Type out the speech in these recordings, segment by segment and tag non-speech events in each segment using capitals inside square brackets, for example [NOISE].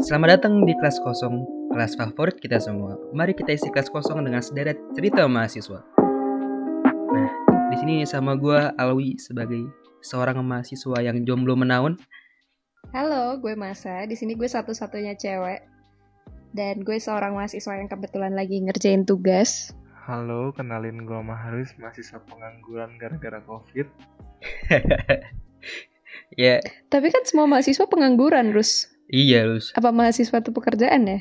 Selamat datang di kelas kosong, kelas favorit kita semua. Mari kita isi kelas kosong dengan sederet cerita mahasiswa. Nah, di sini sama gue Alwi sebagai seorang mahasiswa yang jomblo menaun. Halo, gue Masa. Di sini gue satu-satunya cewek. Dan gue seorang mahasiswa yang kebetulan lagi ngerjain tugas. Halo, kenalin gue Maharus, mahasiswa pengangguran gara-gara COVID. [LAUGHS] ya, Tapi kan semua mahasiswa pengangguran, Rus. Iya Lus. Apa mahasiswa itu pekerjaan ya?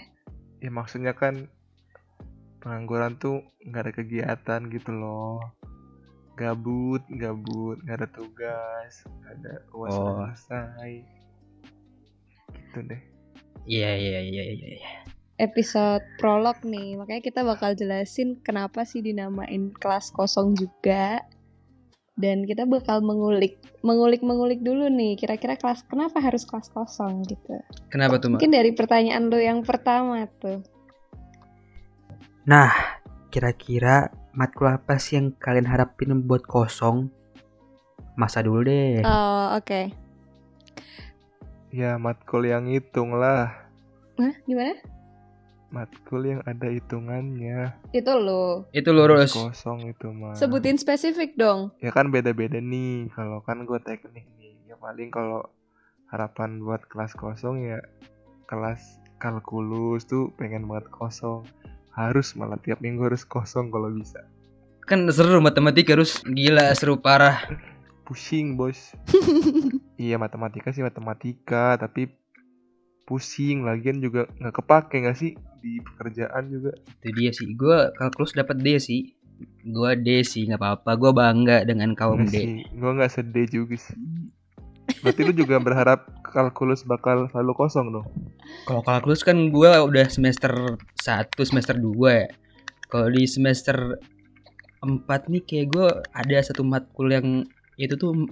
Ya maksudnya kan pengangguran tuh nggak ada kegiatan gitu loh. Gabut, gabut, nggak ada tugas, nggak ada uas Oh. selesai. Gitu deh. Iya, iya, iya, iya. iya. Episode prolog nih, makanya kita bakal jelasin kenapa sih dinamain kelas kosong juga. Dan kita bakal mengulik, mengulik-mengulik dulu nih, kira-kira kelas kenapa harus kelas kosong gitu. Kenapa tuh? Mungkin dari pertanyaan lo yang pertama tuh. Nah, kira-kira matkul apa sih yang kalian harapin buat kosong? Masa dulu deh. Oh, oke. Ya matkul yang hitung lah. Hah, gimana? Matkul yang ada hitungannya. Itu lo. Itu lurus. Kosong itu mah. Sebutin spesifik dong. Ya kan beda-beda nih. Kalau kan gue teknik nih. Ya paling kalau harapan buat kelas kosong ya kelas kalkulus tuh pengen banget kosong. Harus malah tiap minggu harus kosong kalau bisa. Kan seru matematika harus gila seru parah. Pusing bos. [LAUGHS] iya matematika sih matematika tapi pusing lagian juga nggak kepake nggak sih di pekerjaan juga. Itu dia sih. Gue kalkulus dapat D sih. Gue D sih nggak apa-apa. Gue bangga dengan kaum Nggak D. sih, gue nggak sedih juga sih. Berarti lu juga berharap kalkulus bakal selalu kosong dong? Kalau kalkulus kan gue udah semester 1, semester 2 ya. Kalau di semester 4 nih kayak gue ada satu matkul yang itu tuh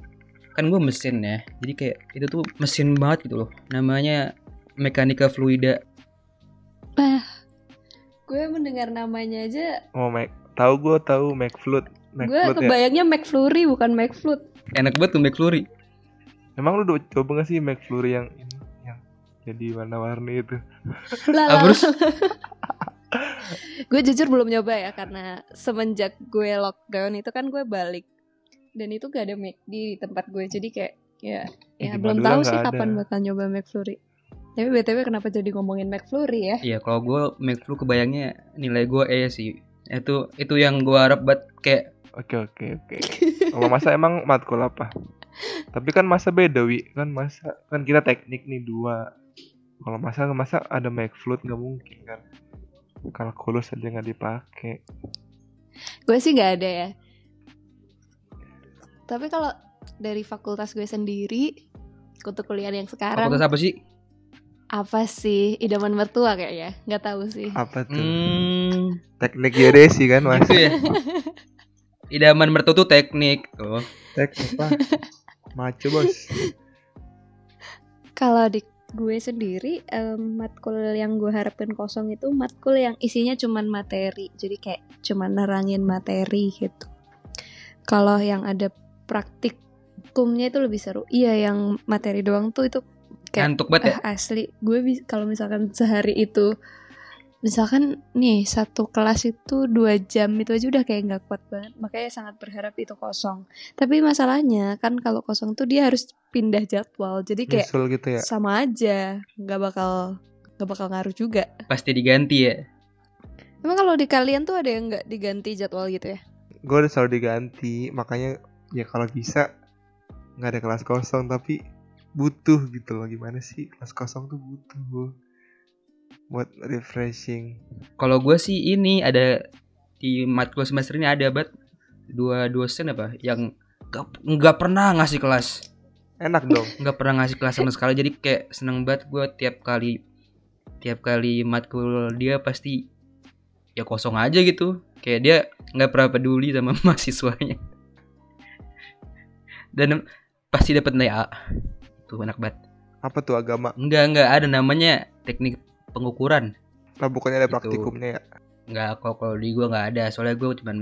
kan gue mesin ya. Jadi kayak itu tuh mesin banget gitu loh. Namanya mekanika fluida. Gue mendengar namanya aja, Oh, Mac. Tahu gue tahu McFlood. gue ya. kebayangnya McFlurry bukan McFlood. Enak banget tuh McFlurry. Emang lu udah coba gak sih McFlurry yang ini yang jadi warna-warni itu? Lah, Ah, terus? [LAUGHS] gue jujur belum nyoba ya karena semenjak gue lockdown itu kan gue balik dan itu gak ada McD di tempat gue jadi kayak ya ya belum tahu sih ada. kapan bakal nyoba McFlurry. Tapi btw kenapa jadi ngomongin McFlurry ya? Iya, kalau gue McFlu kebayangnya nilai gue E sih. Itu itu yang gue harap buat kayak Oke oke oke. Kalau masa emang matkul apa? Tapi kan masa beda wi kan masa kan kita teknik nih dua. Kalau masa masa ada McFlood nggak mungkin kan. Kalkulus aja nggak dipakai. Gue sih gak ada ya. Tapi kalau dari fakultas gue sendiri untuk kuliah yang sekarang fakultas apa sih? Apa sih idaman mertua kayaknya nggak tahu sih Apa tuh? Hmm, Teknik geodesi kan mas? gitu ya. Idaman mertu tuh teknik tuh. Teknik lah. Maco bos. kalau di gue sendiri em, matkul yang gue harapin kosong itu matkul yang isinya cuman materi jadi kayak cuman nerangin materi gitu kalau yang ada praktikumnya itu lebih seru iya yang materi doang tuh itu Kayak, Ngantuk banget ya. eh, asli gue kalau misalkan sehari itu misalkan nih satu kelas itu dua jam itu aja udah kayak nggak kuat banget makanya sangat berharap itu kosong tapi masalahnya kan kalau kosong tuh dia harus pindah jadwal jadi kayak Nyusul gitu ya. sama aja nggak bakal nggak bakal ngaruh juga Pasti diganti ya. emang kalau di kalian tuh ada yang nggak diganti jadwal gitu ya Gue udah selalu diganti. Makanya ya kalau bisa nggak ada kelas kosong tapi butuh gitu loh gimana sih kelas kosong tuh butuh buat refreshing Kalau gue sih ini ada di matkul semester ini ada banget dua dosen apa yang nggak pernah ngasih kelas, enak dong nggak pernah ngasih kelas sama sekali. Jadi kayak seneng banget gue tiap kali tiap kali matkul dia pasti ya kosong aja gitu. Kayak dia nggak pernah peduli sama [LAUGHS] mahasiswanya. Dan pasti dapat nilai A. Tuh enak banget. apa tuh agama Enggak enggak ada namanya teknik pengukuran. lah bukannya ada Gitu. praktikumnya ya nggak kalau kalau di gua nggak ada soalnya gue cuman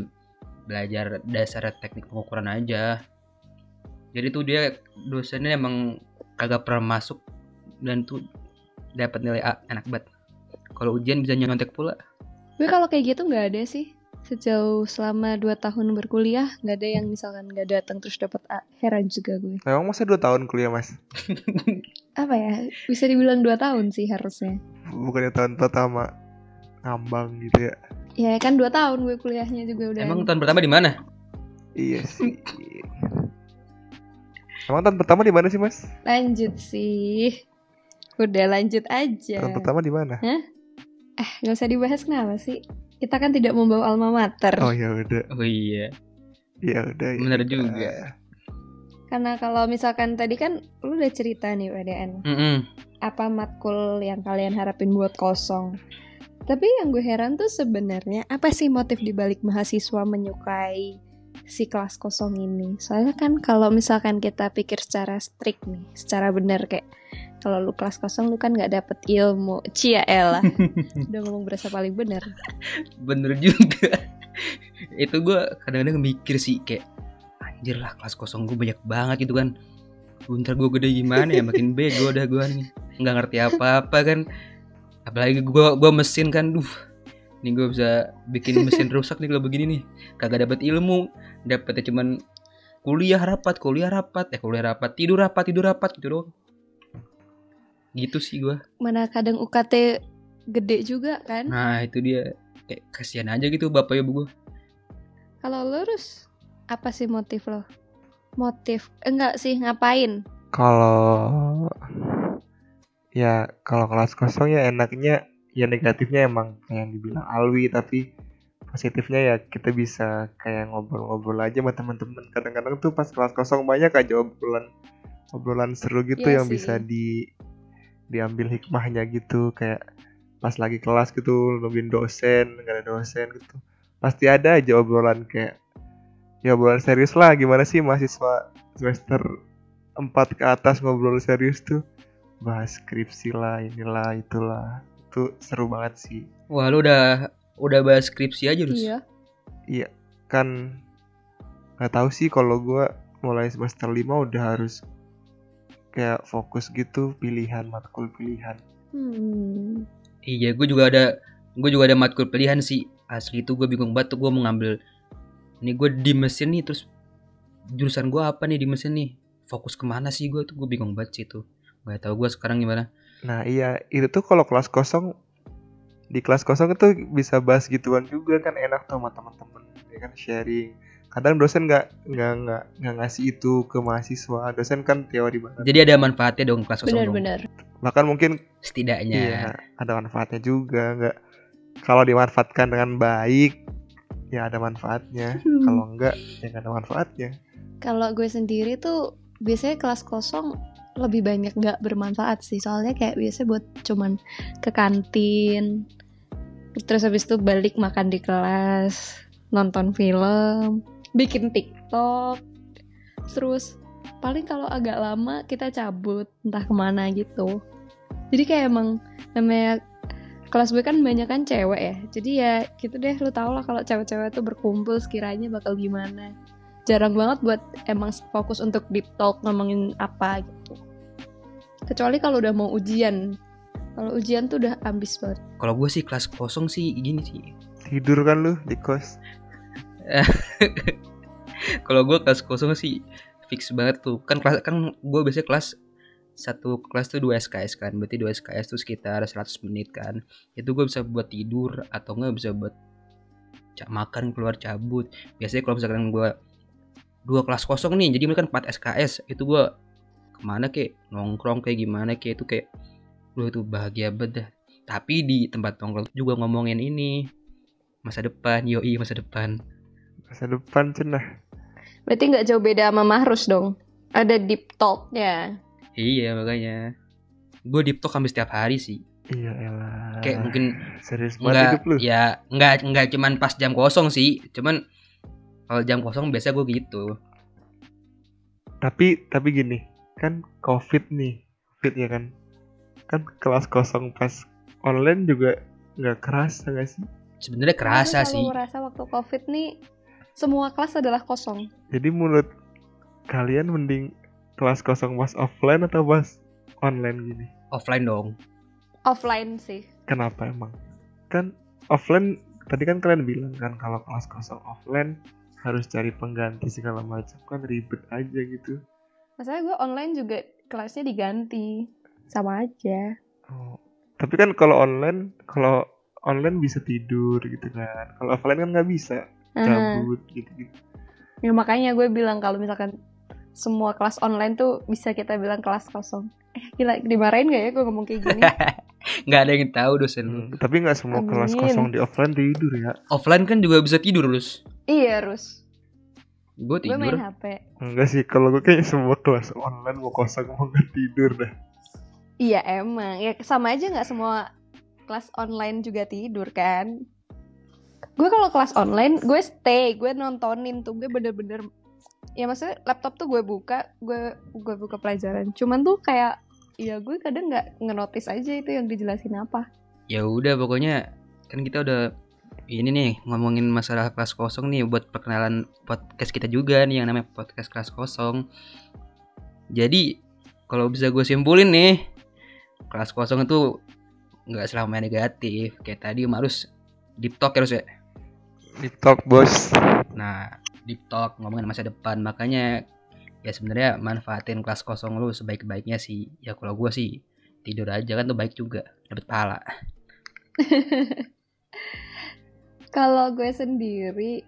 belajar dasar teknik pengukuran aja jadi tuh dia dosennya emang kagak pernah masuk dan tuh dapat nilai A enak banget kalau ujian bisa nyontek pula Gue kalau kayak gitu nggak ada sih. Sejauh selama 2 tahun berkuliah nggak ada yang misalkan nggak datang terus dapat A. Heran juga gue. Memang masa 2 tahun kuliah mas? [LAUGHS] Apa ya? Bisa dibilang 2 tahun sih harusnya. Bukannya tahun pertama ngambang gitu ya? Ya kan 2 tahun gue kuliahnya juga udah. emang tahun pertama di mana Iya sih. Emang tahun pertama di mana sih mas? Lanjut sih. Udah lanjut aja. Tahun pertama di mana? Eh, nggak usah dibahas kenapa sih? Kita kan tidak membawa alma mater. Oh ya udah, oh iya ya udah. ya udah. juga. Karena kalau misalkan tadi kan lu udah cerita nih PDN. Mm-mm. Apa matkul yang kalian harapin buat kosong? Tapi yang gue heran tuh sebenarnya apa sih motif dibalik mahasiswa menyukai si kelas kosong ini? Soalnya kan kalau misalkan kita pikir secara strict nih, secara benar kayak kalau lu kelas kosong lu kan nggak dapet ilmu. Cia elah. [LAUGHS] Udah ngomong berasa paling benar. bener juga. [LAUGHS] Itu gue kadang-kadang mikir sih kayak anjir lah kelas kosong gue banyak banget gitu kan. Bentar gue gede gimana ya? Makin bego dah gue nih. Nggak ngerti apa-apa kan. Apalagi gue gua mesin kan. Duh ini gue bisa bikin mesin rusak nih kalau begini nih. Kagak dapat ilmu. Dapetnya cuman kuliah rapat kuliah rapat. Eh kuliah rapat tidur rapat tidur rapat gitu doang gitu sih gue Mana kadang UKT gede juga kan? nah itu dia kayak kasihan aja gitu bapak ibu gue Kalau lurus apa sih motif lo? Motif enggak sih ngapain? Kalau ya kalau kelas kosong ya enaknya ya negatifnya emang kayak yang dibilang Alwi tapi positifnya ya kita bisa kayak ngobrol-ngobrol aja sama teman-teman kadang-kadang tuh pas kelas kosong banyak aja obrolan obrolan seru gitu Iya yang sih. bisa di diambil hikmahnya gitu kayak pas lagi kelas gitu nungguin dosen nggak ada dosen gitu pasti ada aja obrolan kayak ya obrolan serius lah gimana sih mahasiswa semester 4 ke atas ngobrol serius tuh bahas skripsi lah inilah itulah itu seru banget sih Wah lu udah udah bahas skripsi aja Rus. Iya. kan nggak tahu sih kalau gua mulai semester 5 udah harus kayak fokus gitu pilihan matkul pilihan. Hmm. Iya gue juga ada gue juga ada matkul pilihan sih. Asli itu gue bingung banget tuh gue mau ngambil ini gue di mesin nih terus jurusan gue apa nih di mesin nih? Fokus ke mana sih gue tuh? Gue bingung banget sih itu nggak tahu gue sekarang gimana. Nah iya itu tuh kalau kelas kosong di kelas kosong itu bisa bahas gituan juga kan enak tuh sama teman-teman ya kan sharing kadang dosen nggak nggak nggak nggak ngasih itu ke mahasiswa. Dosen kan teori banget. Jadi ada manfaatnya dong kelas kosong Benar-benar. bahkan mungkin setidaknya. Iya, ada manfaatnya juga. Nggak kalau dimanfaatkan dengan baik ya ada manfaatnya. Hmm. kalau enggak ya nggak ada manfaatnya. Kalau gue sendiri tuh biasanya kelas kosong lebih banyak nggak bermanfaat sih. Soalnya kayak biasanya buat cuman ke kantin terus habis itu balik makan di kelas nonton film bikin TikTok. Terus paling kalau agak lama kita cabut entah ke mana gitu. Jadi kayak emang namanya kelas gue kan banyak kan cewek ya. Jadi ya gitu deh lu tau lah kalau cewek-cewek tuh berkumpul sekiranya bakal gimana. Jarang banget buat emang fokus untuk deep talk ngomongin apa gitu. Kecuali kalau udah mau ujian. Kalau ujian tuh udah ambis banget. Kalau gue sih kelas kosong sih gini sih. Tidur kan lu di kos [LAUGHS] kalau gue kelas kosong sih fix banget tuh. Kan kelas kan gue biasanya kelas satu kelas tuh dua SKS kan. Berarti dua SKS tuh sekitar 100 menit kan. Itu gue bisa buat tidur atau enggak bisa buat makan keluar cabut. Biasanya kalau misalkan gue dua kelas kosong nih jadi mereka 4 SKS itu gue ke mana kek? Nongkrong kayak gimana kek? Itu kayak lu itu bahagia banget dah. Tapi di tempat nongkrong juga ngomongin ini masa depan. Yoi masa depan. Masa depan cenah berarti nggak jauh beda sama Mahrus dong. Ada deep talk. Ya. Iya makanya. Gue deep talk hampir setiap hari sih. Iya elah. Kayak mungkin serius banget hidup lu. Ya enggak, enggak cuman pas jam kosong sih. Cuman kalau jam kosong biasa gue gitu. Tapi tapi gini kan covid nih. Covid ya kan. Kan kelas kosong pas online juga nggak kerasa nggak sih? Sebenarnya kerasa sih selalu merasa waktu covid nih semua kelas adalah kosong jadi menurut kalian mending kelas kosong pas offline atau pas online gini Offline dong offline sih. Kenapa emang? Kan offline tadi kan kalian bilang kan kalau kelas kosong offline harus cari pengganti segala macam kan ribet aja gitu. Masalahnya gue online juga kelasnya diganti. Sama aja. Oh. Tapi kan kalau online, kalau online bisa tidur gitu kan. Kalau offline kan nggak bisa, Cabut gitu-gitu. Ya makanya gue bilang kalau misalkan semua kelas online tuh bisa kita bilang kelas kosong. Eh gila dimarahin gak ya gue ngomong kayak gini? [LAUGHS] nggak ada yang tahu dosen lu. Hmm, Tapi nggak semua kelas Amin. kosong di offline tidur ya. Offline kan juga bisa tidur lus. iya Rus. Gue Gue main tidur. HP. Enggak sih, kalau gue kayaknya semua kelas online mau kosong mau nggak tidur dah. Iya emang. Ya sama aja nggak semua kelas online juga tidur kan? Gue kalau kelas online gue stay, gue nontonin tuh gue bener-bener ya maksudnya laptop tuh gue buka, gue gue buka pelajaran. Cuman tuh kayak ya gue kadang nggak ngenotis aja itu yang dijelasin apa. Ya udah pokoknya kan kita udah ini nih ngomongin masalah kelas kosong nih buat perkenalan podcast kita juga nih yang namanya podcast kelas kosong. Jadi kalau bisa gue simpulin nih kelas kosong itu nggak selamanya negatif kayak tadi harus deep talk ya harus ya. Di talk bos. Nah deep talk ngomongin masa depan makanya ya sebenarnya manfaatin kelas kosong lu sebaik-baiknya sih ya kalau gue sih tidur aja kan tuh baik juga dapat pahala. [LAUGHS] Kalau gue sendiri,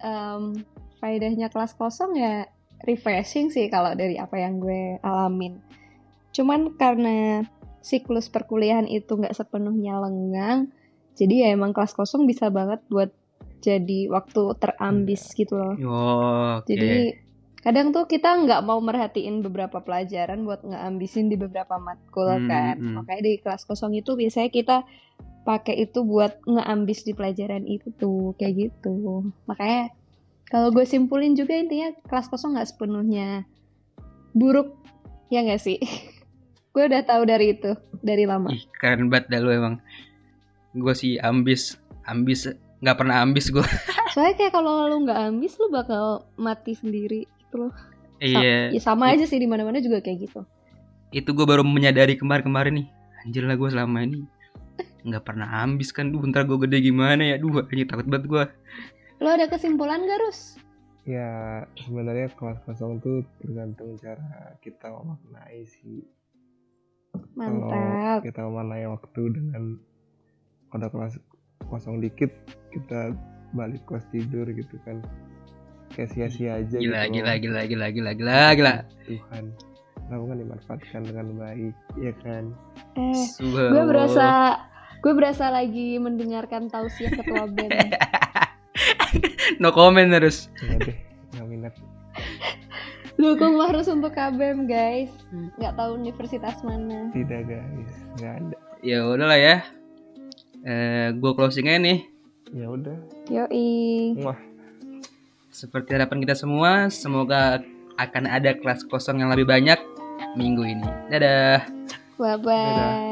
em faedahnya kelas kosong ya refreshing sih kalau dari apa yang gue alamin. Cuman karena siklus perkuliahan itu nggak sepenuhnya lengang, jadi ya emang kelas kosong bisa banget buat jadi waktu terambis gitu loh. Oh, oke. Jadi kadang tuh kita nggak mau merhatiin beberapa pelajaran buat ngeambisin di beberapa matkul Hmm, kan. hmm. Makanya di kelas kosong itu biasanya kita pakai itu buat ngeambis di pelajaran itu tuh kayak gitu. Makanya kalau gue simpulin juga intinya kelas kosong nggak sepenuhnya buruk ya nggak sih? [LAUGHS] gue udah tahu dari itu dari lama. Ih, keren banget dah lu emang. Gue sih ambis, ambis nggak pernah ambis gue. [LAUGHS] Soalnya kayak kalau lu nggak ambis lu bakal mati sendiri gitu loh. Sa- iya, ya sama aja sih di mana-mana juga kayak gitu. itu gue baru menyadari kemarin-kemarin nih. Anjir lah gue selama ini nggak pernah ambis kan. Duh, ntar gue gede gimana ya? Duh, anjir takut banget gue. Lo ada kesimpulan gak, Rus? Ya sebenarnya kelas kosong tuh tergantung cara kita memaknai sih. Mantap. Kalau kita memaknai waktu dengan pada kelas kosong dikit kita balik kelas tidur gitu kan. Kayak sia-sia aja Gila, gitu gila, loh. gila, gila, gila, gila, gila. Tuhan. Kenapa kan dimanfaatkan dengan baik, ya kan? Eh, gue berasa gue berasa lagi mendengarkan tausiah ketua [LAUGHS] band. [LAUGHS] no comment terus. Deh, nggak minat. Dukung harus untuk KBM, guys. Nggak tahu universitas mana. Tidak guys, nggak ada. Ya udahlah ya. Eh, gue closing aja nih. Ya udah. Yoi. Wah, Seperti harapan kita semua, semoga akan ada kelas kosong yang lebih banyak minggu ini. Dadah. Bye bye.